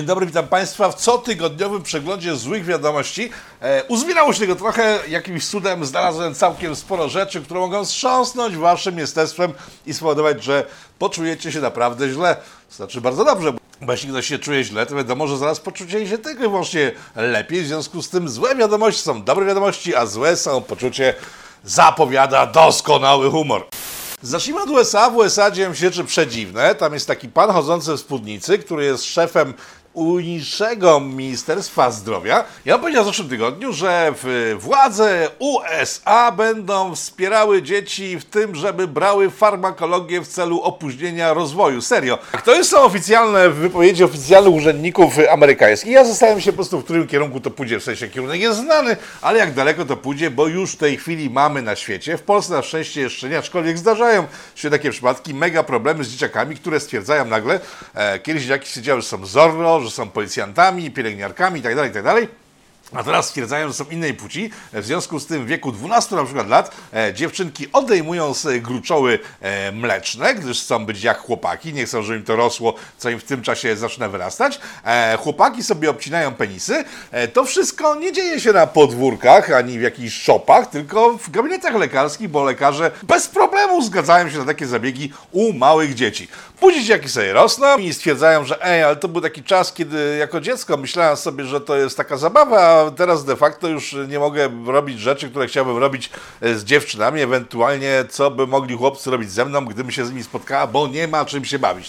Dzień dobry, witam Państwa w cotygodniowym przeglądzie złych wiadomości. E, uzbierało się tego trochę, jakimś cudem znalazłem całkiem sporo rzeczy, które mogą wstrząsnąć Waszym jestestwem i spowodować, że poczujecie się naprawdę źle. Znaczy bardzo dobrze, bo jeśli ktoś się czuje źle, to wiadomo, że zaraz poczucie się tylko i wyłącznie lepiej. W związku z tym złe wiadomości są dobre wiadomości, a złe są poczucie zapowiada doskonały humor. Zacznijmy od USA. W USA dzieją się rzeczy przedziwne. Tam jest taki pan chodzący w spódnicy, który jest szefem unijnego Ministerstwa Zdrowia. Ja powiedział w zeszłym tygodniu, że władze USA będą wspierały dzieci w tym, żeby brały farmakologię w celu opóźnienia rozwoju. Serio. To są oficjalne wypowiedzi oficjalnych urzędników amerykańskich. Ja zastanawiam się po prostu, w którym kierunku to pójdzie. W sensie kierunek jest znany, ale jak daleko to pójdzie, bo już w tej chwili mamy na świecie. W Polsce na szczęście jeszcze nie, aczkolwiek zdarzają się takie przypadki, mega problemy z dzieciakami, które stwierdzają nagle, e, kiedyś dzieciaki siedziały, że są Że są policjantami, pielęgniarkami itd., itd., a teraz stwierdzają, że są innej płci. W związku z tym w wieku 12 na przykład lat e, dziewczynki odejmują sobie gruczoły e, mleczne, gdyż chcą być jak chłopaki, nie chcą, żeby im to rosło, co im w tym czasie zaczyna wyrastać. E, chłopaki sobie obcinają penisy. E, to wszystko nie dzieje się na podwórkach ani w jakichś szopach, tylko w gabinetach lekarskich, bo lekarze bez problemu zgadzają się na takie zabiegi u małych dzieci. Później dzieciaki sobie rosną i stwierdzają, że ej, ale to był taki czas, kiedy jako dziecko myślałem sobie, że to jest taka zabawa, a teraz de facto już nie mogę robić rzeczy, które chciałbym robić e, z dziewczynami, ewentualnie co by mogli chłopcy robić ze mną, gdybym się z nimi spotkała, bo nie ma czym się bawić.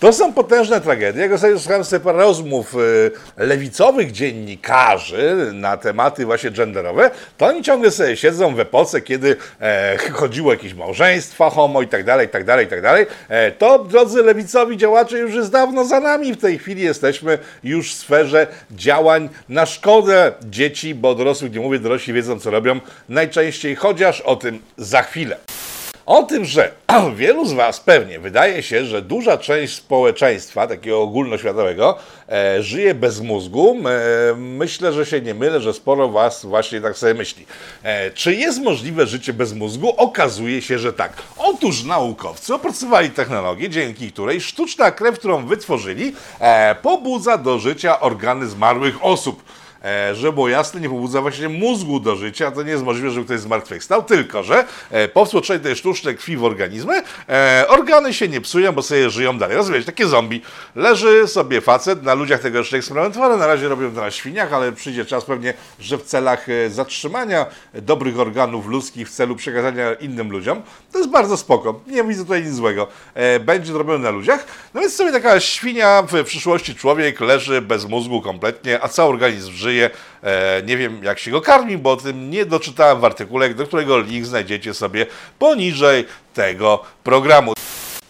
To są potężne tragedie. Jak ostatnio słuchałem sobie rozmów y, lewicowych dziennikarzy na tematy właśnie genderowe, to oni ciągle sobie siedzą w epoce, kiedy e, chodziło jakieś małżeństwa homo i tak dalej, i tak dalej, i tak dalej. E, to, drodzy lewicowi działacze, już jest dawno za nami. W tej chwili jesteśmy już w sferze działań na szkodę dzieci, bo dorosłych nie mówię, dorośli wiedzą, co robią najczęściej, chociaż o tym za chwilę. O tym, że wielu z Was pewnie wydaje się, że duża część społeczeństwa, takiego ogólnoświatowego, e, żyje bez mózgu. E, myślę, że się nie mylę, że sporo Was właśnie tak sobie myśli. E, czy jest możliwe życie bez mózgu? Okazuje się, że tak. Otóż naukowcy opracowali technologię, dzięki której sztuczna krew, którą wytworzyli, e, pobudza do życia organy zmarłych osób. E, żeby było jasne, nie pobudza właśnie mózgu do życia, to nie jest możliwe, żeby ktoś zmartwychwstał, tylko że e, po wtłoczeniu tej sztucznej krwi w organizmy e, organy się nie psują, bo sobie żyją dalej. Rozumiecie, takie zombie. Leży sobie facet, na ludziach tego jeszcze eksperymentowane, na razie robią to na świniach, ale przyjdzie czas pewnie, że w celach zatrzymania dobrych organów ludzkich, w celu przekazania innym ludziom, to jest bardzo spoko, nie widzę tutaj nic złego. Będzie to robione na ludziach, no więc sobie taka świnia, w przyszłości człowiek leży bez mózgu kompletnie, a cały organizm żyje. E, nie wiem, jak się go karmi, bo o tym nie doczytałem w artykule, do którego link znajdziecie sobie poniżej tego programu.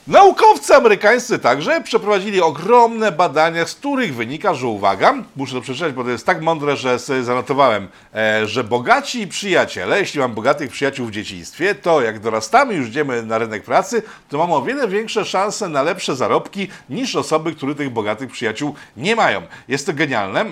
Naukowcy amerykańscy także przeprowadzili ogromne badania, z których wynika, że uwaga, muszę to przeczytać, bo to jest tak mądre, że sobie zanotowałem, e, że bogaci przyjaciele, jeśli mam bogatych przyjaciół w dzieciństwie, to jak dorastamy, już idziemy na rynek pracy, to mamy o wiele większe szanse na lepsze zarobki niż osoby, które tych bogatych przyjaciół nie mają. Jest to genialne.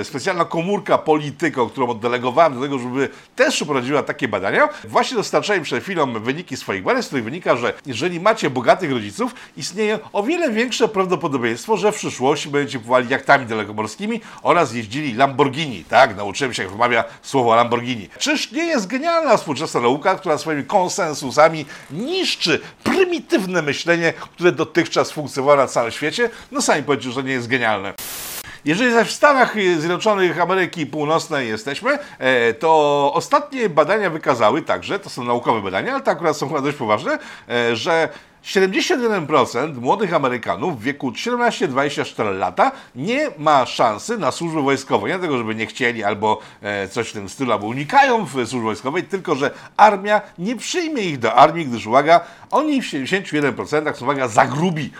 E, specjalna komórka polityko, którą oddelegowałem do tego, żeby też przeprowadziła takie badania, właśnie dostarczałem przed chwilą wyniki swoich badań, z których wynika, że jeżeli macie bogatych rodziców, istnieje o wiele większe prawdopodobieństwo, że w przyszłości będziecie pływali jachtami dalekomorskimi oraz jeździli Lamborghini. Tak, nauczyłem się, jak wymawia słowo Lamborghini. Czyż nie jest genialna współczesna nauka, która swoimi konsensusami niszczy prymitywne myślenie, które dotychczas funkcjonowało na całym świecie? No sami powiedzcie, że nie jest genialne. Jeżeli zaś w Stanach Zjednoczonych Ameryki Północnej jesteśmy, e, to ostatnie badania wykazały także, to są naukowe badania, ale to akurat są chyba dość poważne, e, że 71% młodych Amerykanów w wieku 17-24 lata nie ma szansy na służbę wojskową. Nie dlatego, żeby nie chcieli albo e, coś w tym stylu, albo unikają w służby wojskowej, tylko że armia nie przyjmie ich do armii, gdyż uwaga, oni w 71% są uwaga za grubi.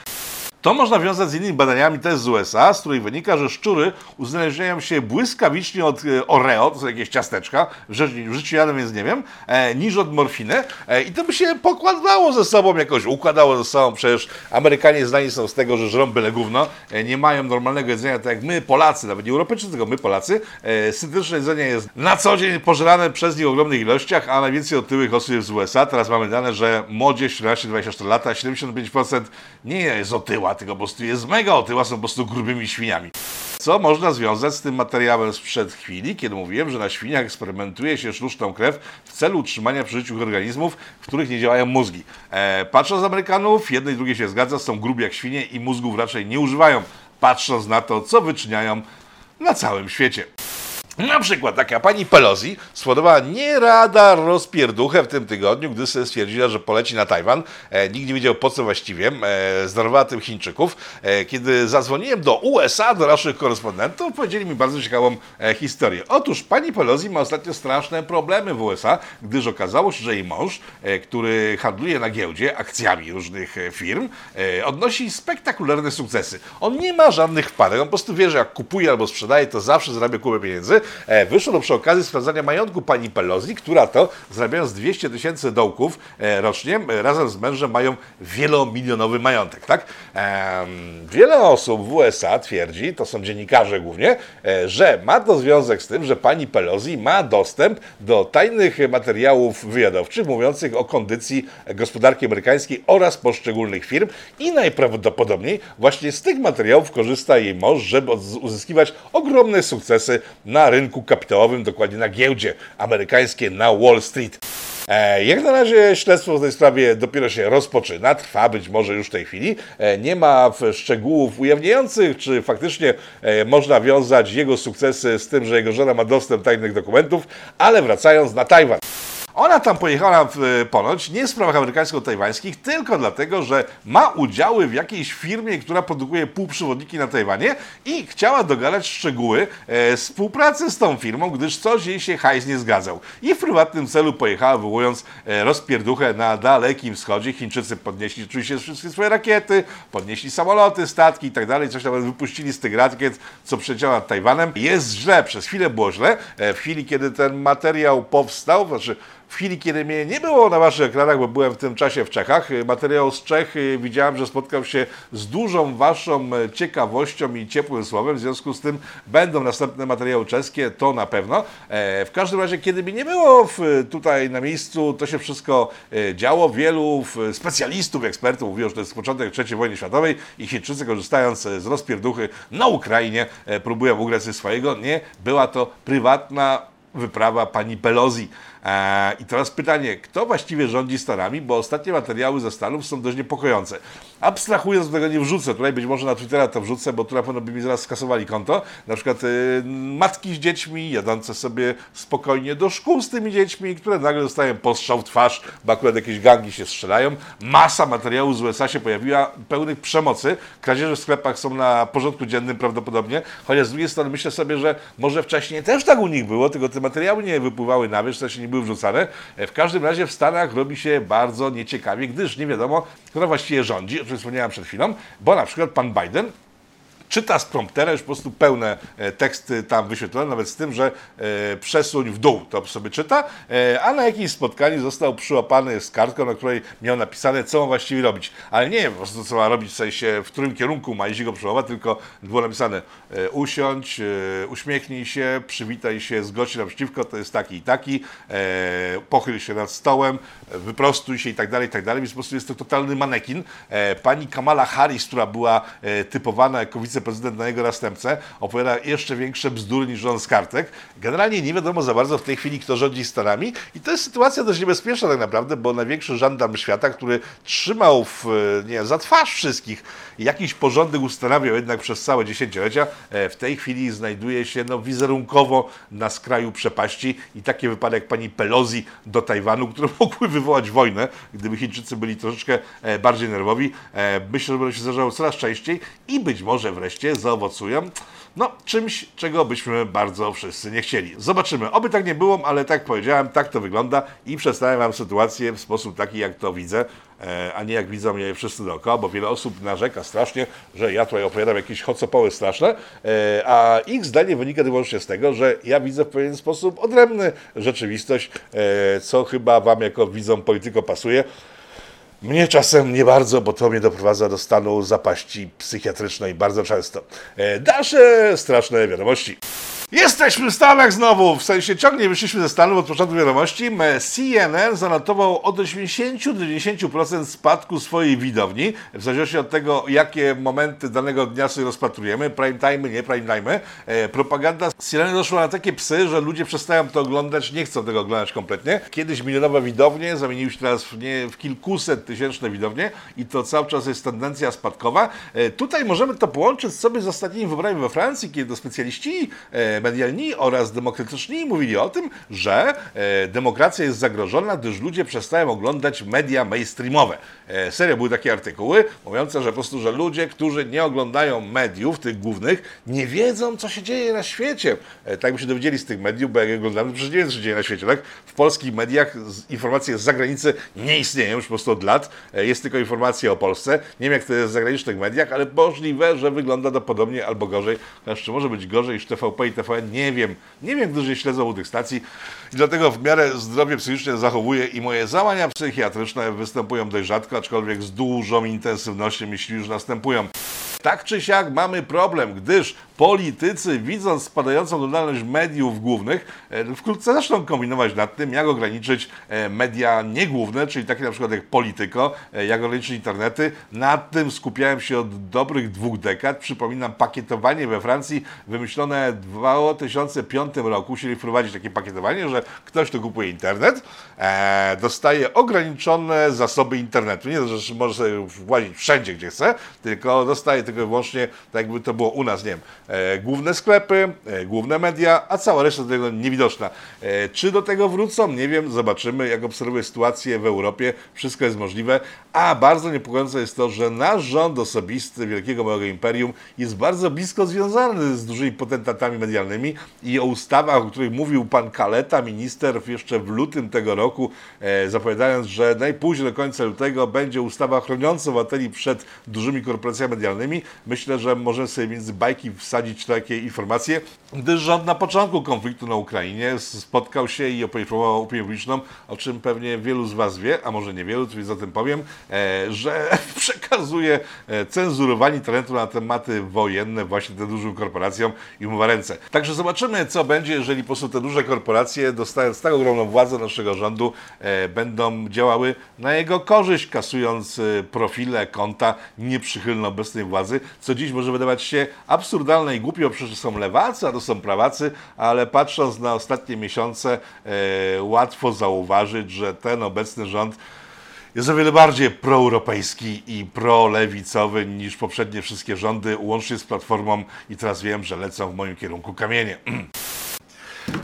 To można wiązać z innymi badaniami też z USA, z których wynika, że szczury uzależniają się błyskawicznie od e, Oreo, to są jakieś ciasteczka, w życiu, jadę, więc nie wiem, e, niż od morfiny. E, I to by się pokładało ze sobą, jakoś układało ze sobą. Przecież Amerykanie znani są z tego, że żrą byle gówno, e, nie mają normalnego jedzenia, tak jak my Polacy, nawet nie Europejczycy, tylko my Polacy. E, syntetyczne jedzenie jest na co dzień pożerane przez nich w ogromnych ilościach, a najwięcej otyłych osób jest z USA. Teraz mamy dane, że młodzież 14-24 lata, 75% nie jest otyła, otyła, tylko po prostu jest mega otyła, są po prostu grubymi świniami. Co można związać z tym materiałem sprzed chwili, kiedy mówiłem, że na świniach eksperymentuje się sztuczną krew w celu utrzymania przy życiu organizmów, w których nie działają mózgi. E, patrząc z Amerykanów, jedne i drugie się zgadza, są grubi jak świnie i mózgów raczej nie używają, patrząc na to, co wyczyniają na całym świecie. Na przykład taka pani Pelosi spowodowała nie rada rozpierduchę w tym tygodniu, gdy sobie stwierdziła, że poleci na Tajwan. E, nikt nie wiedział po co właściwie. E, zdarowała tym Chińczyków. E, kiedy zadzwoniłem do USA, do naszych korespondentów, powiedzieli mi bardzo ciekawą e, historię. Otóż pani Pelosi ma ostatnio straszne problemy w USA, gdyż okazało się, że jej mąż, e, który handluje na giełdzie akcjami różnych e, firm, e, odnosi spektakularne sukcesy. On nie ma żadnych wpadek, on po prostu wie, że jak kupuje albo sprzedaje, to zawsze zarabia kupę pieniędzy. E, Wyszło to przy okazji sprawdzania majątku pani Pelosi, która to, zarabiając 200 tysięcy dołków e, rocznie, e, razem z mężem mają wielomilionowy majątek, tak? Wiele osób w USA twierdzi, to są dziennikarze głównie, że ma to związek z tym, że pani Pelosi ma dostęp do tajnych materiałów wywiadowczych mówiących o kondycji gospodarki amerykańskiej oraz poszczególnych firm i najprawdopodobniej właśnie z tych materiałów korzysta jej mąż, żeby uzyskiwać ogromne sukcesy na rynku kapitałowym, dokładnie na giełdzie amerykańskiej na Wall Street. E, Jak na razie śledztwo w tej sprawie dopiero się rozpoczyna, trwa być może już w tej chwili. E, Nie ma szczegółów ujawniających, czy faktycznie e, można wiązać jego sukcesy z tym, że jego żona ma dostęp do tajnych dokumentów, ale wracając na Tajwan. Ona tam pojechała w, e, ponoć nie w sprawach amerykańsko-tajwańskich, tylko dlatego, że ma udziały w jakiejś firmie, która produkuje półprzewodniki na Tajwanie i chciała dogadać szczegóły e, współpracy z tą firmą, gdyż coś jej się hajs nie zgadzał. I w prywatnym celu pojechała, wywołując e, rozpierduchę na Dalekim Wschodzie. Chińczycy podnieśli oczywiście wszystkie swoje rakiety, podnieśli samoloty, statki i tak dalej, coś tam wypuścili z tych rakiet, co przecięło nad Tajwanem. Jest źle, przez chwilę było źle. E, W chwili, kiedy ten materiał powstał, znaczy w chwili, kiedy mnie nie było na waszych ekranach, bo byłem w tym czasie w Czechach, y, materiał z Czech y, widziałem, że spotkał się z dużą waszą e, ciekawością i ciepłym słowem, w związku z tym będą następne materiały czeskie, to na pewno. E, W każdym razie, kiedy mnie nie było tutaj na miejscu, to się wszystko działo. Wielu specjalistów, ekspertów mówiło, że to jest początek III wojny światowej i Chińczycy korzystając z rozpierduchy na Ukrainie e, próbują ugrać swojego. Nie, była to prywatna wyprawa pani Pelosi. E, I teraz pytanie, kto właściwie rządzi Stanami, bo ostatnie materiały ze Stanów są dość niepokojące. Abstrahując, do tego nie wrzucę, tutaj być może na Twittera to wrzucę, bo tu na pewno by mi zaraz skasowali konto. Na przykład y, matki z dziećmi jadące sobie spokojnie do szkół z tymi dziećmi, które nagle dostają postrzał w twarz, bo akurat jakieś gangi się strzelają. Masa materiałów z USA się pojawiła, pełnych przemocy. Kradzieże w sklepach są na porządku dziennym prawdopodobnie, chociaż z drugiej strony myślę sobie, że może wcześniej też tak u nich było, tylko te materiały nie wypływały na wierzch, w nie były wrzucane. E, W każdym razie w Stanach robi się bardzo nieciekawie, gdyż nie wiadomo, kto właściwie rządzi, o czym wspomniałem przed chwilą, bo na przykład pan Biden czyta z promptera już po prostu pełne e, teksty tam wyświetlone, nawet z tym, że e, przesuń w dół to sobie czyta, e, a na jakimś spotkaniu został przyłapany z kartką, na której miał napisane, co ma właściwie robić. Ale nie po prostu, co ma robić, w sensie, w którym kierunku ma iść go przyłapać, tylko było napisane usiądź, uśmiechnij się, przywitaj się, zgodź się naprzeciwko, to jest taki i taki, pochyl się nad stołem, wyprostuj się i tak dalej, i tak dalej, więc po prostu jest to totalny manekin. Pani Kamala Harris, która była typowana jako wiceprezydent na jego następcę, opowiada jeszcze większe bzdury niż on z kartek. Generalnie nie wiadomo za bardzo w tej chwili, kto rządzi Stanami i to jest sytuacja dość niebezpieczna tak naprawdę, bo największy żandarm świata, który trzymał w, nie, za twarz wszystkich jakiś porządek ustanawiał jednak przez całe dziesięciolecia, e, w tej chwili znajduje się no, wizerunkowo na skraju przepaści i takie wypadek jak pani Pelosi do Tajwanu, które mogły wywołać wojnę, gdyby Chińczycy byli troszeczkę e, bardziej nerwowi. E, Myślę, że będą się zdarzały coraz częściej i być może wreszcie zaowocują no, czymś, czego byśmy bardzo wszyscy nie chcieli. Zobaczymy. Oby tak nie było, ale tak powiedziałem, tak to wygląda i przedstawiam Wam sytuację w sposób taki, jak to widzę, e, a nie jak widzą mnie wszyscy dookoła, bo wiele osób narzeka strasznie, że ja tutaj opowiadam jakieś hocopoły straszne, e, a ich zdanie wynika wyłącznie z tego, że ja widzę w pewien sposób odrębny rzeczywistość, e, co chyba Wam jako widzom polityko pasuje. Mnie czasem nie bardzo, bo to mnie doprowadza do stanu zapaści psychiatrycznej bardzo często. E, Dalsze straszne wiadomości. Jesteśmy w Stanach znowu, w sensie ciągnie wyszliśmy ze Stanów od początku wiadomości. CNN zanotował od 80 do 90% spadku swojej widowni, w zależności od tego, jakie momenty danego dnia sobie rozpatrujemy, prime time, nie prime time. E, propaganda CNN doszła na takie psy, że ludzie przestają to oglądać, nie chcą tego oglądać kompletnie. Kiedyś milionowe widownie zamieniły się teraz w, nie, w kilkuset tysięczne widownie i to cały czas jest tendencja spadkowa. E, tutaj możemy to połączyć sobie z ostatnimi wyborami we Francji, kiedy to specjaliści e, medialni oraz demokratyczni mówili o tym, że e, demokracja jest zagrożona, gdyż ludzie przestają oglądać media mainstreamowe. E, serio były takie artykuły mówiące, że po prostu, że ludzie, którzy nie oglądają mediów, tych głównych, nie wiedzą, co się dzieje na świecie. E, tak by się dowiedzieli z tych mediów, bo jak oglądamy, przecież nie wiedzą, co się dzieje na świecie. Tak? W polskich mediach informacje z zagranicy nie istnieją już po prostu od lat. E, jest tylko informacja o Polsce. Nie wiem, jak to jest w zagranicznych mediach, ale możliwe, że wygląda to podobnie albo gorzej. Chociaż czy może być gorzej niż TVP i TVN? Nie wiem. Nie wiem, którzy śledzą u tych stacji. I dlatego w miarę zdrowie psychiczne zachowuję i moje załania psychiatryczne występują dość rzadko, aczkolwiek z dużą intensywnością, jeśli już następują. Tak czy siak mamy problem, gdyż politycy, widząc spadającą oglądalność mediów głównych, e, wkrótce zaczną kombinować nad tym, jak ograniczyć e, media niegłówne, czyli takie na przykład jak Polityko, e, jak ograniczyć internety. Nad tym skupiałem się od dobrych dwóch dekad. Przypominam, pakietowanie we Francji wymyślone w 2005 roku, chcieli wprowadzić takie pakietowanie, że ktoś, kto kupuje internet, dostaje ograniczone zasoby internetu. Nie, że może sobie włazić wszędzie, gdzie chce, tylko dostaje tylko i wyłącznie, tak jakby to było u nas, nie wiem, e, główne sklepy, e, główne media, a cała reszta do tego niewidoczna. E, czy do tego wrócą? Nie wiem, zobaczymy. Jak obserwuję sytuację w Europie, wszystko jest możliwe, a bardzo niepokojące jest to, że nasz rząd osobisty Wielkiego Małego Imperium jest bardzo blisko związany z dużymi potentatami medialnymi i o ustawach, o których mówił pan Kaleta, minister, jeszcze w lutym tego roku, e, zapowiadając, że najpóźniej do końca lutego będzie ustawa chroniąca obywateli przed dużymi korporacjami medialnymi. Myślę, że możemy sobie między bajki wsadzić takie informacje, gdyż rząd na początku konfliktu na Ukrainie spotkał się i poinformował opinię publiczną, o czym pewnie wielu z Was wie, a może niewielu, więc tym powiem, e, że przekazuje e, cenzurowanie talentu na tematy wojenne właśnie tym dużym korporacjom i umywa ręce. Także zobaczymy, co będzie, jeżeli po prostu te duże korporacje, dostając tak ogromną władzę naszego rządu, e, będą działały na jego korzyść, kasując profile, konta nieprzychylne obecnej władzy, co dziś może wydawać się absurdalne i głupio, przecież są lewacy, a to są prawacy, ale patrząc na ostatnie miesiące, e, łatwo zauważyć, że ten obecny rząd jest o wiele bardziej proeuropejski i prolewicowy niż poprzednie wszystkie rządy, łącznie z Platformą i teraz wiem, że lecą w moim kierunku kamienie.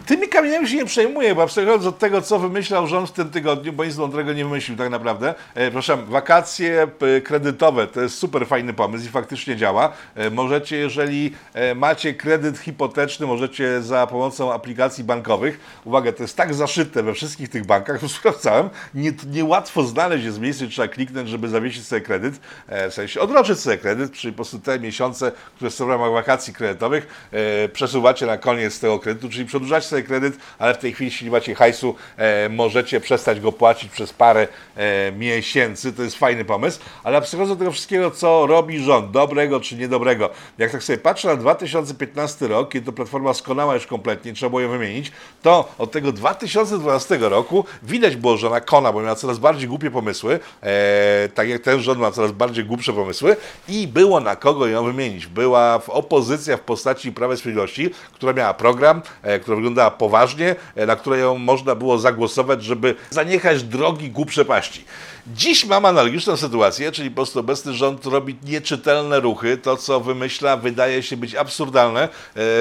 Tymi kamieniami się nie przejmuję, bo abstrahując od tego, co wymyślał rząd w tym tygodniu, bo nic mądrego nie wymyślił tak naprawdę. E, proszę, wakacje kredytowe to jest super fajny pomysł i faktycznie działa. E, możecie, jeżeli e, macie kredyt hipoteczny, możecie za pomocą aplikacji bankowych, uwaga, to jest tak zaszyte we wszystkich tych bankach, to sprawdzałem, nie, niełatwo znaleźć jest miejsce, trzeba kliknąć, żeby zawiesić sobie kredyt, e, w sensie odroczyć sobie kredyt, czyli po prostu te miesiące, które są w ramach wakacji kredytowych, e, przesuwacie na koniec tego kredytu, czyli przedłużacie sobie kredyt, ale w tej chwili, jeśli nie macie hajsu, e, możecie przestać go płacić przez parę e, miesięcy. To jest fajny pomysł, ale abstrahując tego wszystkiego, co robi rząd, dobrego czy niedobrego. Jak tak sobie patrzę na 2015 rok, kiedy to Platforma skonała już kompletnie, trzeba było ją wymienić, to od tego 2012 roku widać było, że ona kona, bo miała coraz bardziej głupie pomysły, e, tak jak ten rząd ma coraz bardziej głupsze pomysły i było na kogo ją wymienić. Była w opozycja w postaci Prawa Sprawiedliwości, która miała program, e, która wyglądała poważnie, e, na które ją można było zagłosować, żeby zaniechać drogi ku przepaści. Dziś mam analogiczną sytuację, czyli po prostu obecny rząd robi nieczytelne ruchy. To, co wymyśla, wydaje się być absurdalne. E,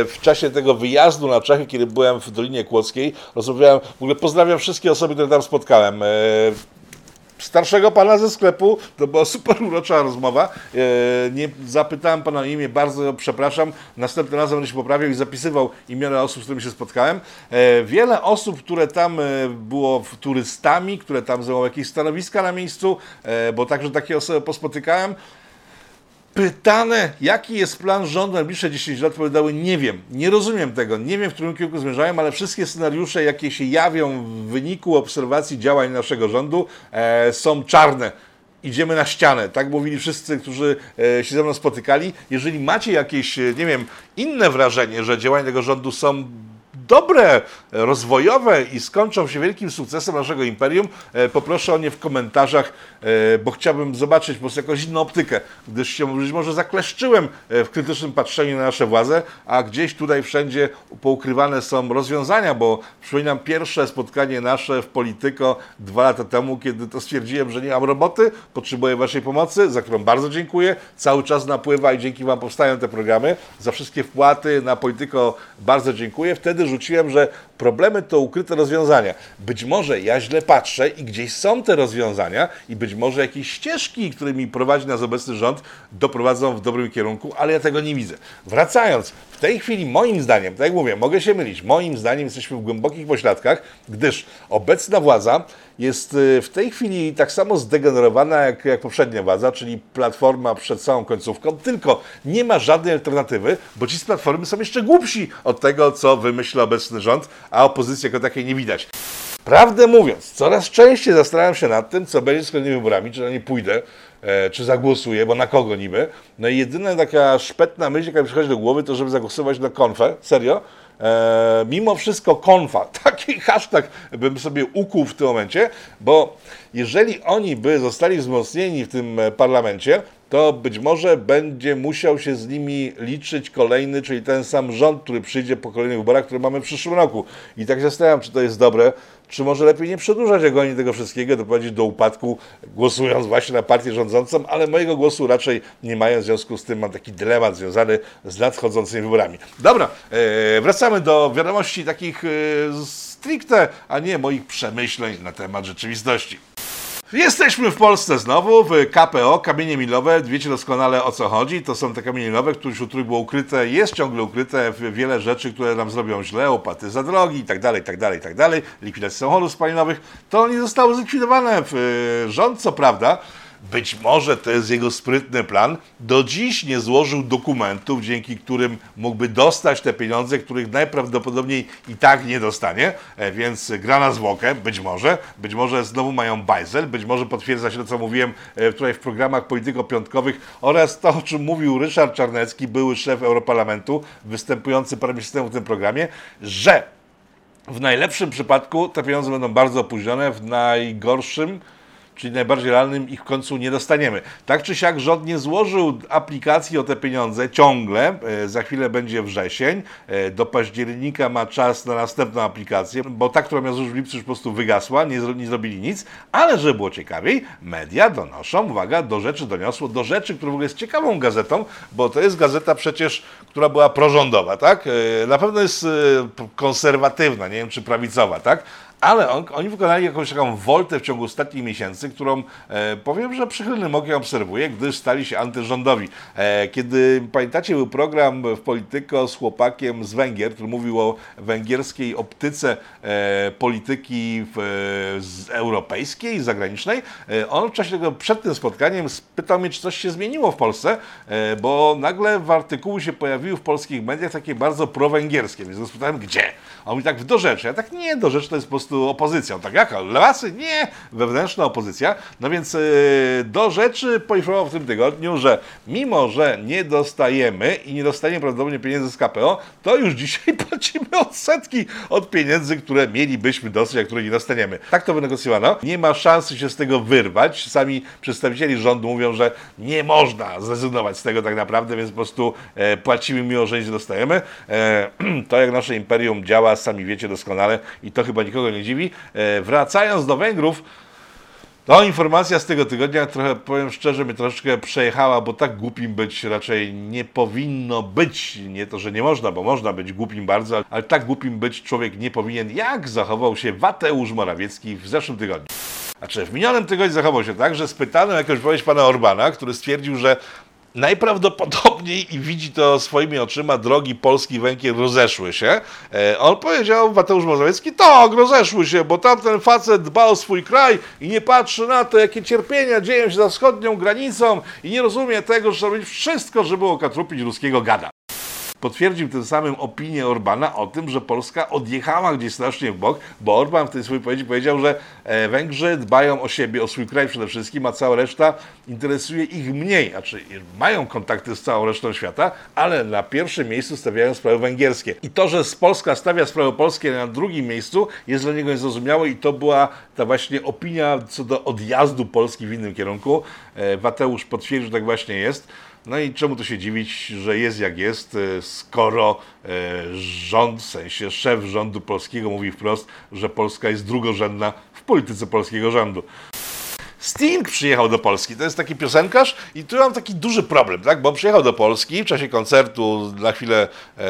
W czasie tego wyjazdu na Czechy, kiedy byłem w Dolinie Kłodzkiej, rozmawiałem, w ogóle pozdrawiam wszystkie osoby, które tam spotkałem. Starszego pana ze sklepu, to była super urocza rozmowa. E, nie zapytałem pana o imię, bardzo przepraszam. Następnym razem będę się poprawiał i zapisywał imiona osób, z którymi się spotkałem. E, wiele osób, które tam e, było turystami, które tam zajmowały jakieś stanowiska na miejscu, bo także takie osoby pospotykałem. Pytane, jaki jest plan rządu na najbliższe 10 lat, powiedziały, nie wiem, nie rozumiem tego, nie wiem, w którym kierunku zmierzają, ale wszystkie scenariusze, jakie się jawią w wyniku obserwacji działań naszego rządu, e, są czarne. idziemy na ścianę. Tak mówili wszyscy, którzy e, się ze mną spotykali. Jeżeli macie jakieś, e, nie wiem, inne wrażenie, że działania tego rządu są dobre, rozwojowe i skończą się wielkim sukcesem naszego imperium, e, poproszę o nie w komentarzach, e, bo chciałbym zobaczyć po prostu jakąś inną optykę, gdyż się być może zakleszczyłem e, w krytycznym patrzeniu na nasze władze, a gdzieś tutaj wszędzie poukrywane są rozwiązania, bo przypominam pierwsze spotkanie nasze w Polityko dwa lata temu, kiedy to stwierdziłem, że nie mam roboty, potrzebuję Waszej pomocy, za którą bardzo dziękuję. Cały czas napływa i dzięki Wam powstają te programy. Za wszystkie wpłaty na Polityko bardzo dziękuję. Wtedy rzuciłem, że problemy to ukryte rozwiązania. Być może ja źle patrzę i gdzieś są te rozwiązania i być może jakieś ścieżki, którymi prowadzi nas obecny rząd, doprowadzą w dobrym kierunku, ale ja tego nie widzę. Wracając, w tej chwili moim zdaniem, tak jak mówię, mogę się mylić, moim zdaniem jesteśmy w głębokich pośladkach, gdyż obecna władza jest y, w tej chwili tak samo zdegenerowana jak, jak poprzednia władza, czyli platforma przed całą końcówką, tylko nie ma żadnej alternatywy, bo ci z platformy są jeszcze głupsi od tego, co wymyśla obecny rząd, a opozycji jako takiej nie widać. Prawdę mówiąc, coraz częściej zastanawiam się nad tym, co będzie z kolejnymi wyborami, czy na nie pójdę, e, czy zagłosuję, bo na kogo niby. No i jedyna taka szpetna myśl, jaka mi przychodzi do głowy, to żeby zagłosować na konfę. Serio? E, mimo wszystko konfa. Taki hashtag bym sobie ukuł w tym momencie, bo jeżeli oni by zostali wzmocnieni w tym e, parlamencie, to być może będzie musiał się z nimi liczyć kolejny, czyli ten sam rząd, który przyjdzie po kolejnych wyborach, które mamy w przyszłym roku. I tak się zastanawiam, czy to jest dobre, czy może lepiej nie przedłużać jak oni tego wszystkiego, doprowadzić do upadku, głosując właśnie na partię rządzącą, ale mojego głosu raczej nie mają, w związku z tym mam taki dylemat związany z nadchodzącymi wyborami. Dobra, e, wracamy do wiadomości takich e, stricte, a nie moich przemyśleń na temat rzeczywistości. Jesteśmy w Polsce znowu, w KPO, kamienie milowe. Wiecie doskonale o co chodzi. To są te kamienie milowe, które wśród których było ukryte, jest ciągle ukryte w wiele rzeczy, które nam zrobią źle, opłaty za drogi i tak dalej, tak dalej, tak dalej, likwidacja samochodów spalinowych. To nie zostało zlikwidowane. y, Rząd, co prawda, być może to jest jego sprytny plan. Do dziś nie złożył dokumentów, dzięki którym mógłby dostać te pieniądze, których najprawdopodobniej i tak nie dostanie, e, więc gra na zwłokę, być może. Być może znowu mają bajzel, być może potwierdza się to, co mówiłem e, tutaj w programach polityko-piątkowych oraz to, o czym mówił Ryszard Czarnecki, były szef Europarlamentu, występujący parę miesięcy temu w tym programie, że w najlepszym przypadku te pieniądze będą bardzo opóźnione, w najgorszym czyli najbardziej realnym, ich w końcu nie dostaniemy. Tak czy siak rząd nie złożył aplikacji o te pieniądze ciągle, e, za chwilę będzie wrzesień, e, do października ma czas na następną aplikację, bo ta, która miała złożyć w lipcu już po prostu wygasła, nie, zrobili nic, ale żeby było ciekawiej, media donoszą, uwaga, do rzeczy doniosło, do rzeczy, która w ogóle jest ciekawą gazetą, bo to jest gazeta przecież, która była prorządowa, tak? E, na pewno jest konserwatywna, nie wiem czy prawicowa, tak? Ale on, oni wykonali jakąś taką woltę w ciągu ostatnich miesięcy, którą e, powiem, że przychylnym okiem obserwuję, gdyż stali się antyrządowi. E, kiedy, pamiętacie, był program w Polityko z chłopakiem z Węgier, który mówił o węgierskiej optyce e, polityki w, z europejskiej, zagranicznej. E, on w czasie tego, przed tym spotkaniem spytał mnie, czy coś się zmieniło w Polsce, e, bo nagle w artykułu się pojawiły w polskich mediach takie bardzo prowęgierskie, więc spytałem, gdzie? A on mi tak do rzeczy. Ja tak, nie, do rzeczy to jest po prostu prostu opozycją. Tak jaka? Lewacy? Nie, wewnętrzna opozycja. No więc yy, do rzeczy poinformował w tym tygodniu, że mimo, że nie dostajemy i nie dostaniemy prawdopodobnie pieniędzy z KPO, to już dzisiaj płacimy odsetki od pieniędzy, które mielibyśmy dostać, a które nie dostaniemy. Tak to wynegocjowano. Nie ma szansy się z tego wyrwać. Sami przedstawicieli rządu mówią, że nie można zrezygnować z tego tak naprawdę, więc po prostu e, płacimy mimo, że nie dostajemy. E, to jak nasze imperium działa, sami wiecie doskonale i to chyba nikogo nie dziwi. E, wracając do Węgrów, to informacja z tego tygodnia, trochę powiem szczerze, mnie troszeczkę przejechała, bo tak głupim być raczej nie powinno być. Nie to, że nie można, bo można być głupim bardzo, ale tak głupim być człowiek nie powinien, jak zachował się Wateusz Morawiecki w zeszłym tygodniu. Znaczy, w minionym tygodniu zachował się tak, że spytano jakąś wypowiedź pana Orbana, który stwierdził, że najprawdopodobniej i widzi to swoimi oczyma, drogi polski węgiel rozeszły się. E, on powiedział, Mateusz Morawiecki, tak, rozeszły się, bo tamten facet dba o swój kraj i nie patrzy na to, jakie cierpienia dzieją się za wschodnią granicą i nie rozumie tego, że trzeba robić wszystko, żeby okatrupić ruskiego gada. Potwierdził tym samym opinię Orbana o tym, że Polska odjechała gdzieś strasznie w bok, bo Orban w tej swojej wypowiedzi powiedział, że e, Węgrzy dbają o siebie, o swój kraj przede wszystkim, a cała reszta interesuje ich mniej, znaczy mają kontakty z całą resztą świata, ale na pierwszym miejscu stawiają sprawy węgierskie. I to, że Polska stawia sprawy polskie na drugim miejscu, jest dla niego niezrozumiałe i to była ta właśnie opinia co do odjazdu Polski w innym kierunku. E, Mateusz potwierdził, że tak właśnie jest. No i czemu tu się dziwić, że jest jak jest, e, skoro e, rząd, w sensie szef rządu polskiego mówi wprost, że Polska jest drugorzędna w polityce polskiego rządu. Sting przyjechał do Polski, to jest taki piosenkarz i tu mam taki duży problem, tak? bo przyjechał do Polski w czasie koncertu, na chwilę e,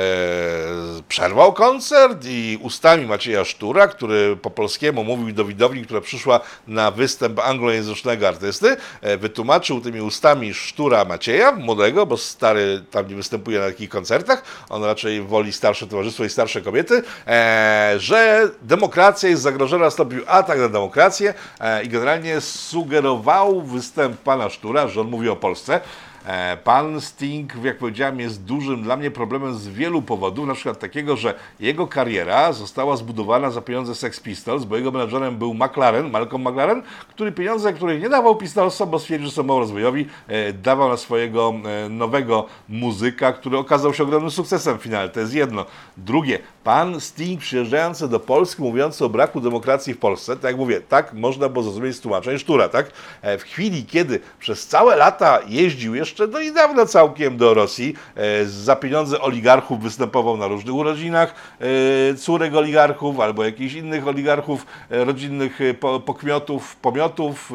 przerwał koncert i ustami Macieja Sztura, który po polskiemu mówił do widowni, która przyszła na występ anglojęzycznego artysty, e, wytłumaczył tymi ustami Sztura Macieja, młodego, bo stary tam nie występuje na takich koncertach, on raczej woli starsze towarzystwo i starsze kobiety, e, że demokracja jest zagrożona, stopniu atak na demokrację e, i generalnie sugerował występ pana Sztura, że on mówi o Polsce. E, Pan Sting, jak powiedziałem, jest dużym dla mnie problemem z wielu powodów, na przykład takiego, że jego kariera została zbudowana za pieniądze Sex Pistols, bo jego menadżerem był McLaren, Malcolm McLaren, który pieniądze, których nie dawał Pistolsom, bo stwierdził, że są mało rozwojowi, e, dawał na swojego e, nowego muzyka, który okazał się ogromnym sukcesem w finale. To jest jedno. Drugie, pan Sting przyjeżdżający do Polski, mówiący o braku demokracji w Polsce, tak jak mówię, tak można było zrozumieć z tłumaczeń Sztura, tak? W chwili, kiedy przez całe lata jeździł jeszcze jeszcze do niedawna całkiem do Rosji. E, za pieniądze oligarchów występował na różnych urodzinach e, córek oligarchów albo jakichś innych oligarchów, e, rodzinnych pokmiotów, pomiotów,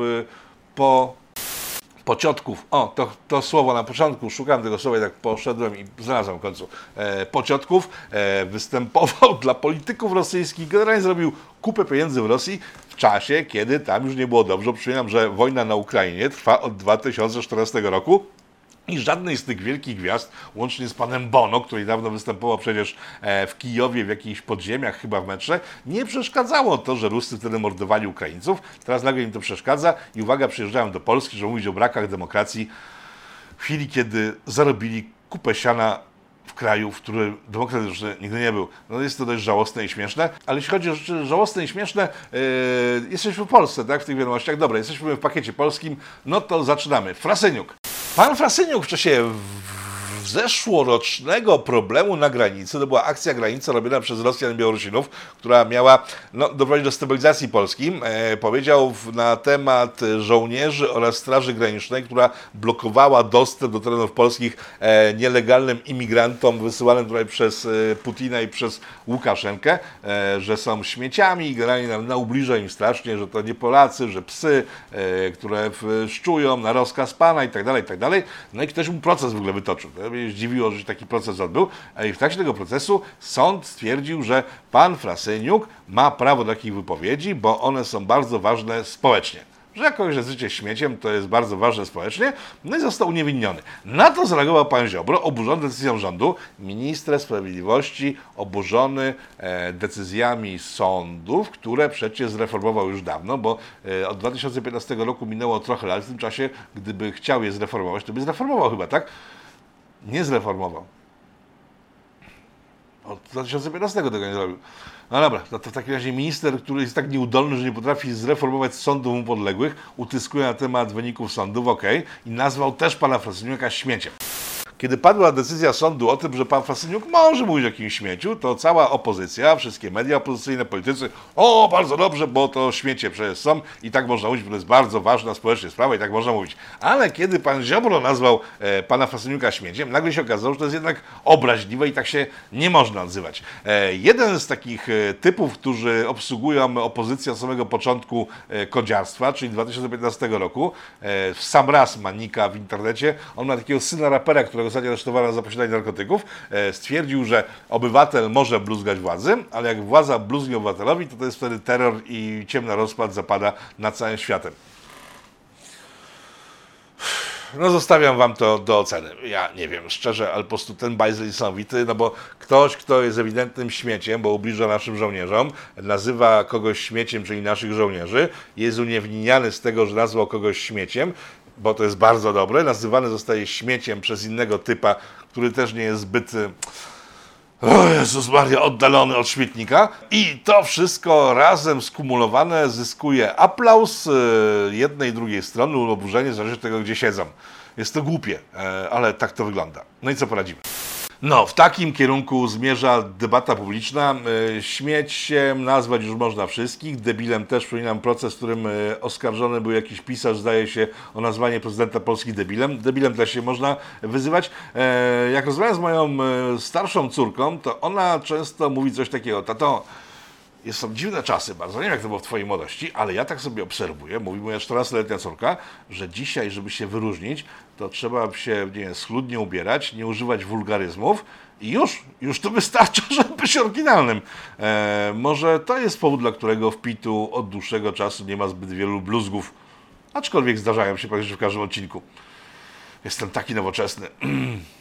po pociotków. O, to, to słowo na początku, szukałem tego słowa i tak poszedłem i znalazłem w końcu. E, pociotków e, występował dla polityków rosyjskich, generalnie zrobił kupę pieniędzy w Rosji w czasie, kiedy tam już nie było dobrze. Przypominam, że wojna na Ukrainie trwa od 2014 roku. I żadnej z tych wielkich gwiazd, łącznie z panem Bono, który dawno występował przecież e, w Kijowie, w jakichś podziemiach, chyba w metrze, nie przeszkadzało to, że Ruscy wtedy mordowali Ukraińców. Teraz nagle im to przeszkadza i uwaga, przyjeżdżają do Polski, żeby mówić o brakach demokracji w chwili, kiedy zarobili kupę siana w kraju, w którym demokratyczny nigdy nie był. No jest to dość żałosne i śmieszne, ale jeśli chodzi o rzeczy żałosne i śmieszne, yy, jesteśmy w Polsce, tak, w tych wiadomościach. Dobra, jesteśmy w pakiecie polskim, no to zaczynamy. Frasyniuk. Pan frasinio kucha się zeszłorocznego problemu na granicy, to była akcja granica robiona przez Rosjan i Białorusinów, która miała no, doprowadzić do stabilizacji Polski. E, powiedział na temat żołnierzy oraz Straży Granicznej, która blokowała dostęp do terenów polskich e, nielegalnym imigrantom wysyłanym tutaj przez e, Putina i przez Łukaszenkę, e, że są śmieciami i generalnie ubliża im strasznie, że to nie Polacy, że psy, e, które szczują na rozkaz pana i tak dalej, i tak dalej. No i ktoś mu proces w ogóle wytoczył mnie zdziwiło, że taki proces odbył, ale w trakcie tego procesu sąd stwierdził, że pan Frasyniuk ma prawo do takich wypowiedzi, bo one są bardzo ważne społecznie że jak kogoś nazywacie śmieciem, to jest bardzo ważne społecznie, no i został uniewinniony. Na to zareagował pan Ziobro, oburzony decyzją rządu. Minister Sprawiedliwości oburzony e, decyzjami sądów, które przecież zreformował już dawno, bo e, od 2015 roku minęło trochę lat, w tym czasie, gdyby chciał je zreformować, to by zreformował chyba, tak? Nie zreformował. Od 2015 tego nie zrobił. No dobra, to, to w takim razie minister, który jest tak nieudolny, że nie potrafi zreformować sądów mu podległych, utyskuje na temat wyników sądów, ok, i nazwał też pana Frasyniuka śmieciem. Kiedy padła decyzja sądu o tym, że pan Frasyniuk może mówić o jakimś śmieciu, to cała opozycja, wszystkie media opozycyjne, politycy, o, bardzo dobrze, bo to śmiecie przecież są i tak można mówić, bo to jest bardzo ważna społecznie sprawa i tak można mówić. Ale kiedy pan Ziobro nazwał e, pana Frasyniuka śmieciem, nagle się okazało, że to jest jednak obraźliwe i tak się nie można nazywać. E, jeden z takich e, typów, którzy obsługują opozycję od samego początku e, kodziarstwa, czyli 2015 roku, e, sam raz manika w internecie, on ma takiego syna rapera, którego ostatnio aresztowano za posiadanie narkotyków, e, stwierdził, że obywatel może bluzgać władzy, ale jak władza bluzgnie obywatelowi, to to jest wtedy terror i ciemna rozpad zapada nad całym światem. No zostawiam wam to do oceny. Ja nie wiem, szczerze, ale po prostu ten bajzel niesamowity, no bo ktoś, kto jest ewidentnym śmieciem, bo ubliża naszym żołnierzom, nazywa kogoś śmieciem, czyli naszych żołnierzy, jest uniewinniany z tego, że nazwał kogoś śmieciem, bo to jest bardzo dobre. Nazywany zostaje śmieciem przez innego typa, który też nie jest zbyt. y, O Jezus Maria, oddalony od śmietnika. I to wszystko razem skumulowane zyskuje aplauz y, jednej i drugiej strony, oburzenie, zależy od tego, gdzie siedzą. Jest to głupie, e, ale tak to wygląda. No i co poradzimy? No, w takim kierunku zmierza debata publiczna. E, Śmieciem nazwać już można wszystkich. Debilem też przypominam proces, w którym e, oskarżony był jakiś pisarz, zdaje się, o nazwanie prezydenta Polski debilem. Debilem też się można wyzywać. E, Jak rozmawiam z moją starszą córką, to ona często mówi coś takiego, tato, jest są dziwne czasy bardzo, nie wiem jak to było w Twojej młodości, ale ja tak sobie obserwuję, mówi moja 14-letnia córka, że dzisiaj, żeby się wyróżnić, to trzeba się, nie schludnie ubierać, nie używać wulgaryzmów i już, już to wystarcza, żeby być oryginalnym. E, może to jest powód, dla którego w Pitu od dłuższego czasu nie ma zbyt wielu bluzgów, aczkolwiek zdarzają się praktycznie w każdym odcinku. Jestem taki nowoczesny.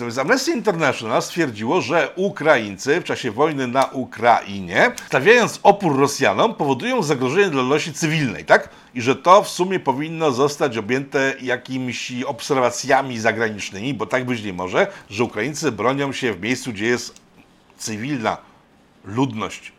Amnesty International stwierdziło, że Ukraińcy w czasie wojny na Ukrainie, stawiając opór Rosjanom, powodują zagrożenie dla ludności cywilnej, tak? I że to w sumie powinno zostać objęte jakimiś obserwacjami zagranicznymi, bo tak być nie może, że Ukraińcy bronią się w miejscu, gdzie jest cywilna ludność.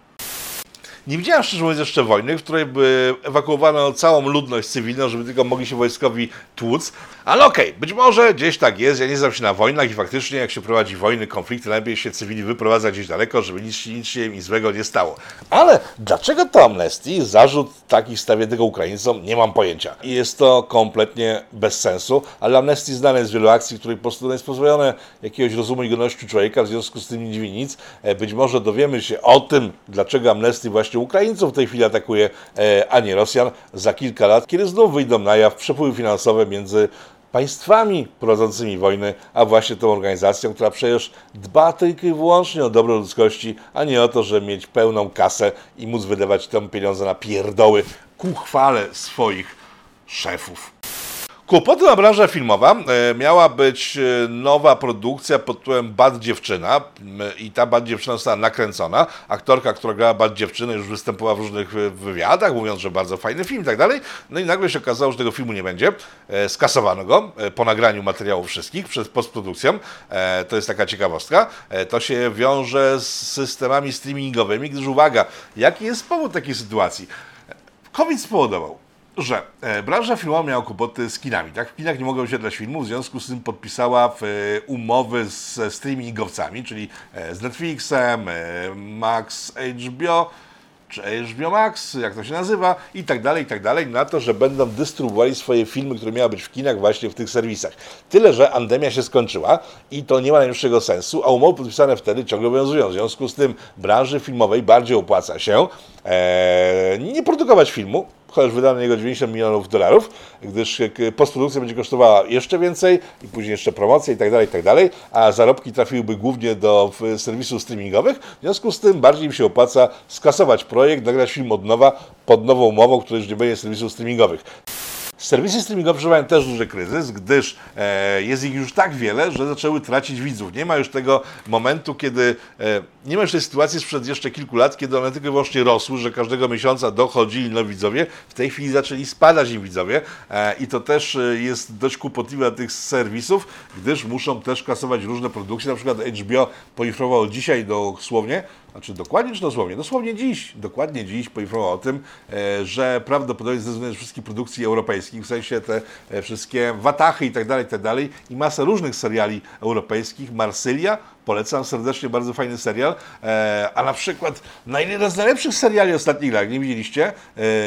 Nie widziałem szczerze mówiąc jeszcze wojny, w której by ewakuowano całą ludność cywilną, żeby tylko mogli się wojskowi tłuc. Ale okej, być może gdzieś tak jest. Ja nie znam się na wojnach i faktycznie jak się prowadzi wojny, konflikty, najlepiej się cywili wyprowadza gdzieś daleko, żeby nic, nic się im złego nie stało. Ale dlaczego to amnestii? Zarzut taki stawia tego Ukraińcom? Nie mam pojęcia. I jest to kompletnie bez sensu, ale amnestii znane jest wielu akcji, których po prostu jest pozbawione jakiegoś rozumu i godności człowieka, w związku z tym nie dziwi nic. E, Być może dowiemy się o tym, dlaczego amnestii właśnie Ukraińców w tej chwili atakuje, e, a nie Rosjan, za kilka lat, kiedy znów wyjdą na jaw przepływy finansowe między państwami prowadzącymi wojny, a właśnie tą organizacją, która przecież dba tylko i wyłącznie o dobro ludzkości, a nie o to, żeby mieć pełną kasę i móc wydawać tam pieniądze na pierdoły ku chwale swoich szefów. Kłopoty ma branża filmowa. E, Miała być e, nowa produkcja pod tytułem Bad Dziewczyna i ta Bad Dziewczyna została nakręcona. Aktorka, która grała Bad Dziewczynę już występowała w różnych e, wywiadach, mówiąc, że bardzo fajny film i tak dalej. No i nagle się okazało, że tego filmu nie będzie. Skasowano go po nagraniu materiałów wszystkich przed postprodukcją. To jest taka ciekawostka. To się wiąże z systemami streamingowymi, gdyż uwaga, jaki jest powód takiej sytuacji? COVID spowodował, że e, branża filmowa miała kłopoty z kinami. Tak? W kinach nie mogą oświetlać filmów, w związku z tym podpisała e, umowy z streamingowcami, czyli e, z Netflixem, Max HBO, czy HBO Max, jak to się nazywa, i tak dalej, i tak dalej, na to, że będą dystrybuowali swoje filmy, które miały być w kinach właśnie w tych serwisach. Tyle, że pandemia się skończyła i to nie ma najmniejszego sensu, a umowy podpisane wtedy ciągle obowiązują. W związku z tym branży filmowej bardziej opłaca się nie produkować filmu, chociaż wydano na niego 90 milionów dolarów, gdyż e, postprodukcja będzie kosztowała jeszcze więcej i później jeszcze promocje i tak dalej, i tak dalej, a zarobki trafiłyby głównie do serwisów streamingowych. W związku z tym bardziej im się opłaca skasować projekt, nagrać film od nowa pod nową umową, która już nie będzie serwisów streamingowych. Serwisy streamingowe przeżywają też duży kryzys, gdyż e, jest ich już tak wiele, że zaczęły tracić widzów. Nie ma już tego momentu, kiedy e, nie ma już tej sytuacji sprzed jeszcze kilku lat, kiedy one tylko i wyłącznie rosły, że każdego miesiąca dochodzili nowi widzowie. W tej chwili zaczęli spadać im widzowie e, i to też e, jest dość kłopotliwe dla tych serwisów, gdyż muszą też kasować różne produkcje. Na przykład HBO poinformował dzisiaj dosłownie, znaczy dokładnie czy dosłownie? Dosłownie dziś, dokładnie dziś poinformował o tym, e, że prawdopodobnie zrezygnuje z wszystkich produkcji europejskich, w sensie te e, wszystkie Watachy i tak dalej, i tak dalej i masa różnych seriali europejskich, Marsylia, Polecam serdecznie, bardzo fajny serial. E, a na przykład jeden z najlepszych seriali ostatnich lat, nie widzieliście? E,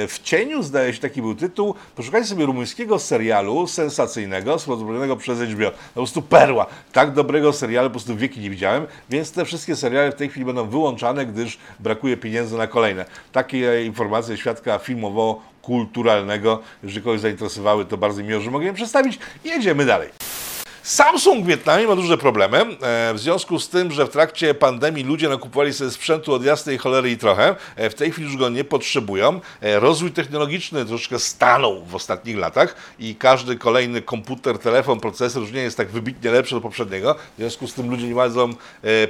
w cieniu, zdaje się, taki był tytuł. Poszukajcie sobie rumuńskiego serialu sensacyjnego, sprowadzonego przez HBO. Po prostu perła. Tak dobrego serialu po prostu wieki nie widziałem, więc te wszystkie seriale w tej chwili będą wyłączane, gdyż brakuje pieniędzy na kolejne. Takie informacje świadka filmowo-kulturalnego. Jeżeli kogoś zainteresowały, to bardzo miło, że mogę je przedstawić. Jedziemy dalej. Samsung w Wietnamie ma duże problemy, e, w związku z tym, że w trakcie pandemii ludzie nakupowali sobie sprzętu od jasnej cholery i trochę. E, w tej chwili już go nie potrzebują. E, rozwój technologiczny troszeczkę stanął w ostatnich latach i każdy kolejny komputer, telefon, procesor już nie jest tak wybitnie lepszy od poprzedniego. W związku z tym ludzie nie mają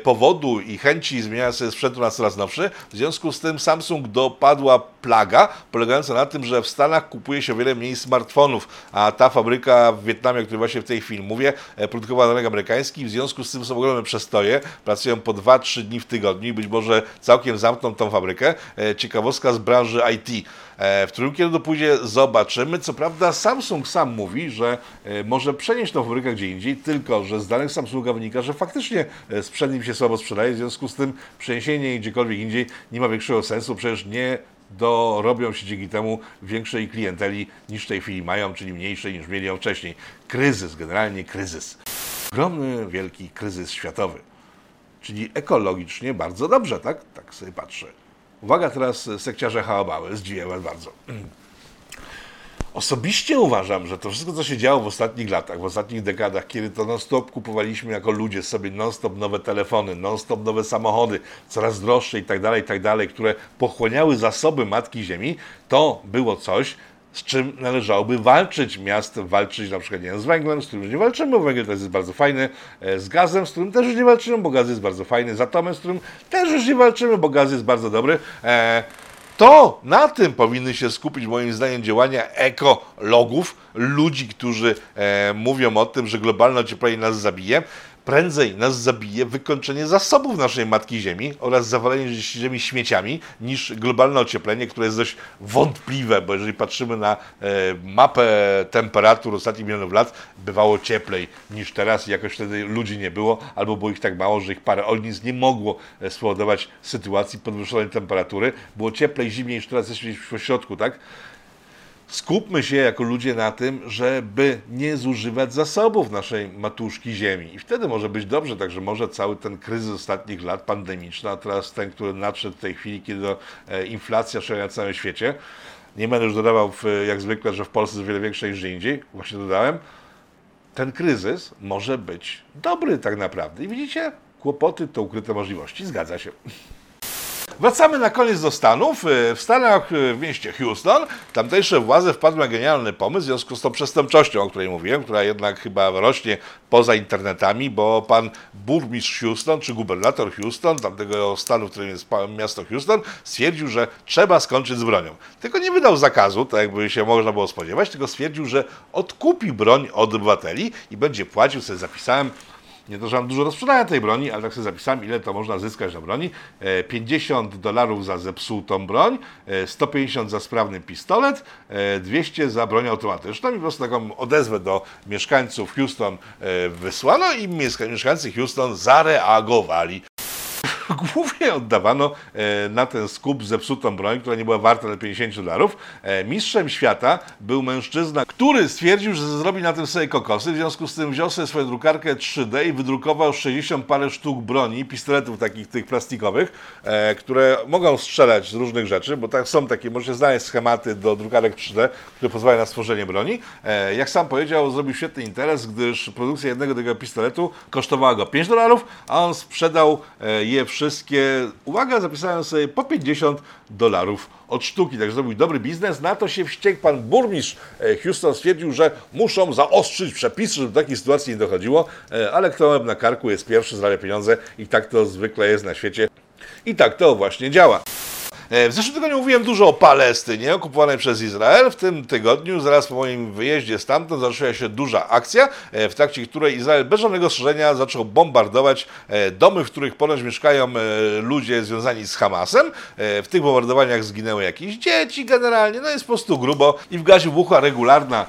powodu i chęci zmieniania sobie sprzętu na coraz nowszy. W związku z tym Samsung dopadła plaga polegająca na tym, że w Stanach kupuje się o wiele mniej smartfonów, a ta fabryka w Wietnamie, o której właśnie w tej chwili mówię, e, produkowała na rynek amerykański, w związku z tym są ogromne przestoje, pracują po 2-3 dni w tygodniu i być może całkiem zamkną tą fabrykę. E, ciekawostka z branży IT. E, w którym kierunku pójdzie, zobaczymy. Co prawda Samsung sam mówi, że może przenieść tą fabrykę gdzie indziej, tylko że z danych Samsunga wynika, że faktycznie sprzęt im się słabo sprzedaje, w związku z tym przeniesienie gdziekolwiek indziej nie ma większego sensu, przecież nie dorobią się dzięki temu większej klienteli niż w tej chwili mają, czyli mniejszej niż mieli wcześniej. Kryzys, generalnie kryzys. Ogromny, wielki kryzys światowy. Czyli ekologicznie bardzo dobrze, tak? Tak sobie patrzę. Uwaga teraz sekciarze hałabały, zdziwię was bardzo. Osobiście uważam, że to wszystko, co się działo w ostatnich latach, w ostatnich dekadach, kiedy to non-stop kupowaliśmy jako ludzie sobie non-stop nowe telefony, non-stop nowe samochody, coraz droższe i tak dalej, i tak dalej, które pochłaniały zasoby Matki Ziemi, to było coś, z czym należałoby walczyć. Miast walczyć na przykład nie wiem, z węglem, z którym już nie walczymy, bo węgiel też jest bardzo fajny, e, z gazem, z którym też już nie walczymy, bo gaz jest bardzo fajny, z atomem, z którym też już nie walczymy, bo gaz jest bardzo dobry. E, to na tym powinny się skupić moim zdaniem działania ekologów, ludzi, którzy e, mówią o tym, że globalne ocieplenie nas zabije prędzej nas zabije wykończenie zasobów naszej Matki Ziemi oraz zawalenie Ziemi śmieciami niż globalne ocieplenie, które jest dość wątpliwe, bo jeżeli patrzymy na e, mapę temperatur ostatnich milionów lat, bywało cieplej niż teraz i jakoś wtedy ludzi nie było, albo było ich tak mało, że ich parę ognisk nie mogło e, spowodować sytuacji podwyższonej temperatury. Było cieplej, zimniej niż teraz jesteśmy w środku, tak? Skupmy się jako ludzie na tym, żeby nie zużywać zasobów naszej matuszki ziemi. I wtedy może być dobrze, także może cały ten kryzys ostatnich lat pandemiczny, a teraz ten, który nadszedł w tej chwili, kiedy e, inflacja szaleje na całym świecie. Nie będę już dodawał, w, jak zwykle, że w Polsce jest wiele większa niż indziej. Właśnie dodałem. Ten kryzys może być dobry tak naprawdę. I widzicie, kłopoty to ukryte możliwości. Zgadza się. Wracamy na koniec do Stanów. E, w Stanach, e, w mieście Houston, tamtejsze władze wpadły na genialny pomysł w związku z tą przestępczością, o której mówiłem, która jednak chyba rośnie poza internetami, bo pan burmistrz Houston, czy gubernator Houston, tamtego stanu, w którym jest miasto Houston, stwierdził, że trzeba skończyć z bronią. Tylko nie wydał zakazu, tak jakby się można było spodziewać, tylko stwierdził, że odkupi broń od obywateli i będzie płacił, sobie zapisałem, nie to, że mam dużo do sprzedania tej broni, ale tak sobie zapisałem, ile to można zyskać na broni. 50 e, dolarów za zepsutą broń, 150 e, za sprawny pistolet, 200 e, za broń automatyczną i po prostu taką odezwę do mieszkańców Houston wysłano i mieszkańcy Houston zareagowali. głównie oddawano e, na ten skup zepsutą broń, która nie była warta na 50 dolarów. E, mistrzem świata był mężczyzna, który stwierdził, że zrobi na tym sobie kokosy, w związku z tym wziął sobie swoją drukarkę 3D i wydrukował 60 parę sztuk broni, pistoletów takich tych plastikowych, e, które mogą strzelać z różnych rzeczy, bo tak są takie, możecie znaleźć schematy do drukarek 3D, które pozwalają na stworzenie broni. Jak sam powiedział, zrobił świetny interes, gdyż produkcja jednego tego pistoletu kosztowała go 5 dolarów, a on sprzedał je wszystkie, uwaga, zapisałem sobie po 50 dolarów od sztuki, także zrobił dobry biznes. Na to się wściekł pan burmistrz e, Houston, stwierdził, że muszą zaostrzyć przepisy, żeby takiej sytuacji nie dochodziło, e, ale kto na karku jest pierwszy, zarabia pieniądze i tak to zwykle jest na świecie. I tak to właśnie działa. E, w zeszłym tygodniu mówiłem dużo o Palestynie okupowanej przez Izrael. W tym tygodniu, zaraz po moim wyjeździe stamtąd, zaczęła się duża akcja, e, w trakcie której Izrael bez żadnego strzeżenia zaczął bombardować e, domy, w których ponoć mieszkają ludzie związani z Hamasem. W tych bombardowaniach zginęły jakieś dzieci generalnie, no jest po prostu grubo i w gazie wybuchła regularna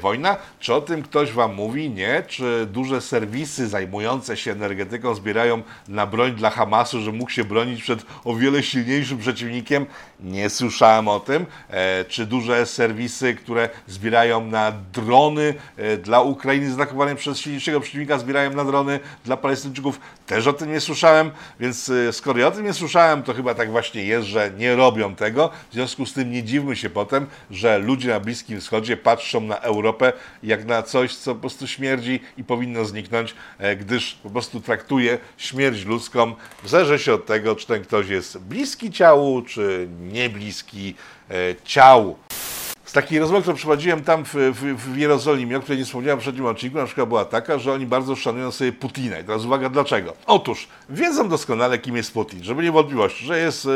wojna. Czy o tym ktoś Wam mówi? Nie. Czy duże serwisy zajmujące się energetyką zbierają na broń dla Hamasu, że mógł się bronić przed o wiele silniejszym przeciwnikiem Nie słyszałem o tym. E, czy duże serwisy, które zbierają na drony e, dla Ukrainy znakowane przez silniejszego przeciwnika, zbierają na drony dla Palestyńczyków? Też o tym nie słyszałem, więc e, skoro ja o tym nie słyszałem, to chyba tak właśnie jest, że nie robią tego. W związku z tym nie dziwmy się potem, że ludzie na Bliskim Wschodzie patrzą na Europę jak na coś, co po prostu śmierdzi i powinno zniknąć, gdyż po prostu traktuje śmierć ludzką w zależności od tego, czy ten ktoś jest bliski ciału, czy nie bliski e, ciału. Z takiej rozmowy, którą przeprowadziłem tam w, w, w Jerozolimie, o której nie wspomniałem w przednim odcinku, na przykład była taka, że oni bardzo szanują sobie Putina. I teraz uwaga, dlaczego? Otóż wiedzą doskonale, kim jest Putin, żeby nie wątpliwości, że jest e,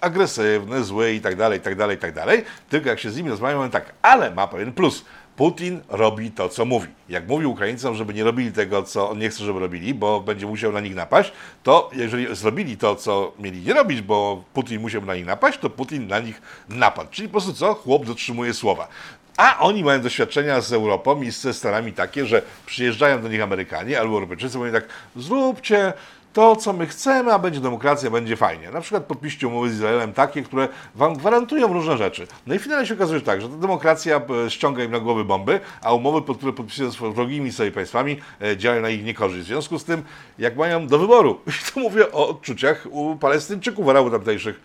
agresywny, zły i tak dalej, i tak dalej, i tak dalej. Tylko jak się z nimi rozmawiają, tak, ale ma pewien plus. Putin robi to, co mówi. Jak mówi Ukraińcom, żeby nie robili tego, co on nie chce, żeby robili, bo będzie musiał na nich napaść, to jeżeli zrobili to, co mieli nie robić, bo Putin musiał na nich napaść, to Putin na nich napadł. Czyli po prostu co? Chłop dotrzymuje słowa. A oni mają doświadczenia z Europą i ze Stanami takie, że przyjeżdżają do nich Amerykanie albo Europejczycy, mówią tak, zróbcie to, co my chcemy, a będzie demokracja, będzie fajnie. Na przykład podpiszcie umowy z Izraelem takie, które wam gwarantują różne rzeczy. No i finalnie się okazuje tak, że ta demokracja e, ściąga im na głowy bomby, a umowy, pod które podpisują z wrogimi sobie państwami, e, działają na ich niekorzyść. W związku z tym, jak mają do wyboru, i to mówię o odczuciach u Palestyńczyków, Arabów tamtejszych,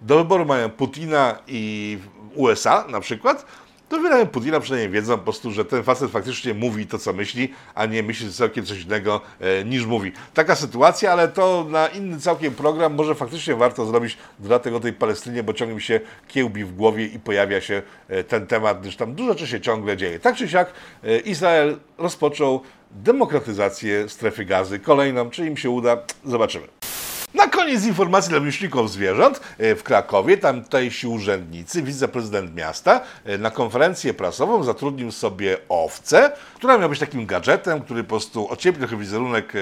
do wyboru mają Putina i USA na przykład, to wydają Putina przynajmniej wiedzą po prostu, że ten facet faktycznie mówi to, co myśli, a nie myśli całkiem coś innego e, niż mówi. Taka sytuacja, ale to na inny całkiem program może faktycznie warto zrobić dla tego tej Palestynie, bo ciągle mi się kiełbi w głowie i pojawia się e, ten temat, gdyż tam dużo rzeczy się ciągle dzieje. Tak czy siak e, Izrael rozpoczął demokratyzację strefy gazy kolejną. Czy im się uda? Zobaczymy. Na koniec informacji dla miłośników zwierząt. E, w Krakowie tamtejsi urzędnicy, wiceprezydent miasta e, na konferencję prasową zatrudnił sobie owcę, która miała być takim gadżetem, który po prostu ociepli trochę wizerunek e,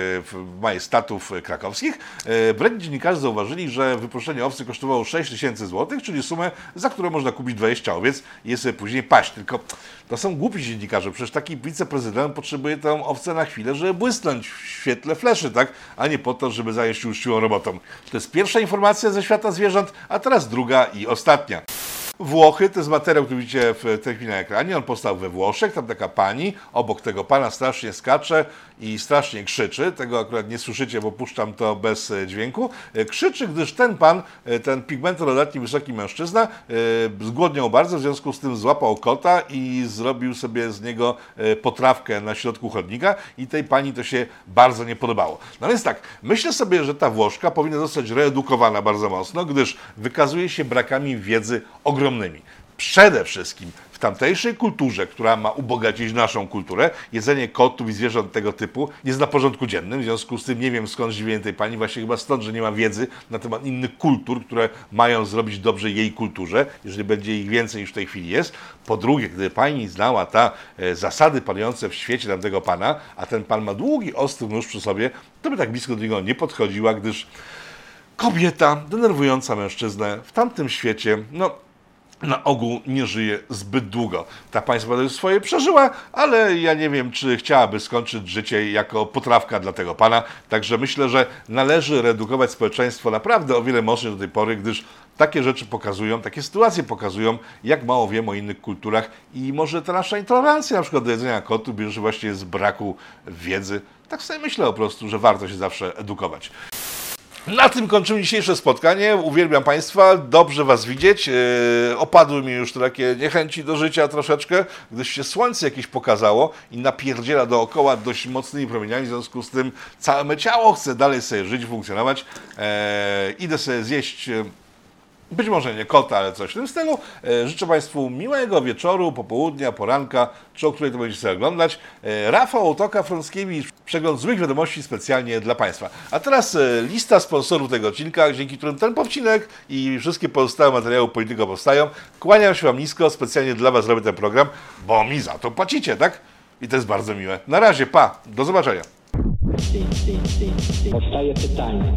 majestatów krakowskich. W dziennikarze zauważyli, że wypuszczenie owcy kosztowało 6 tysięcy złotych, czyli sumę, za którą można kupić 20 owiec i je sobie później paść. Tylko to są głupi dziennikarze, przecież taki wiceprezydent potrzebuje tę owcę na chwilę, żeby błysnąć w świetle fleszy, tak? A nie po to, żeby zająć się uczciwą To jest pierwsza informacja ze świata zwierząt, a teraz druga i ostatnia. Włochy, to jest materiał, który widzicie w tej chwili na ekranie, on powstał we Włoszech, tam taka pani obok tego pana strasznie skacze i strasznie krzyczy, tego akurat nie słyszycie, bo puszczam to bez e, dźwięku, e, krzyczy, gdyż ten pan, e, ten pigmentorodatni wysoki mężczyzna zgłodniał bardzo, w związku z tym złapał kota i zrobił sobie z niego potrawkę na środku chodnika i tej pani to się bardzo nie podobało. No więc tak, myślę sobie, że ta Włoszka powinna zostać reedukowana bardzo mocno, gdyż wykazuje się brakami wiedzy ogromnej ogromnymi. Przede wszystkim w tamtejszej kulturze, która ma ubogacić naszą kulturę, jedzenie kotów i zwierząt tego typu jest na porządku dziennym. W związku z tym nie wiem skąd zdziwienie tej pani, właśnie chyba stąd, że nie ma wiedzy na temat innych kultur, które mają zrobić dobrze jej kulturze, jeżeli będzie ich więcej niż w tej chwili jest. Po drugie, gdyby pani znała ta e, zasady panujące w świecie tamtego pana, a ten pan ma długi, ostry nóż przy sobie, to by tak blisko do niego nie podchodziła, gdyż kobieta denerwująca mężczyznę w tamtym świecie, no na ogół nie żyje zbyt długo. Ta państwa swoje przeżyła, ale ja nie wiem, czy chciałaby skończyć życie jako potrawka dla tego pana. Także myślę, że należy redukować społeczeństwo naprawdę o wiele mocniej do tej pory, gdyż takie rzeczy pokazują, takie sytuacje pokazują, jak mało wiemy o innych kulturach i może ta nasza intolerancja na przykład do jedzenia kotu bierze właśnie z braku wiedzy. Tak sobie myślę po prostu, że warto się zawsze edukować. Na tym kończymy dzisiejsze spotkanie. Uwielbiam Państwa, dobrze Was widzieć. Yy, opadły mi już takie niechęci do życia troszeczkę, gdyż się słońce jakieś pokazało i napierdziela dookoła dość mocnymi promieniami, w związku z tym całe ciało chce dalej sobie żyć, funkcjonować. Yy, idę sobie zjeść być może nie kota, ale coś w tym stylu. E, życzę Państwu miłego wieczoru, popołudnia, poranka, czy o której to będziecie oglądać. E, Rafał Otoka, Frąckiewicz, przegląd złych wiadomości specjalnie dla Państwa. A teraz e, lista sponsorów tego odcinka, dzięki którym ten odcinek i wszystkie pozostałe materiały Polityko powstają. Kłaniam się Wam nisko, specjalnie dla Was robię ten program, bo mi za to płacicie, tak? I to jest bardzo miłe. Na razie, pa, do zobaczenia. Powstaje pytanie,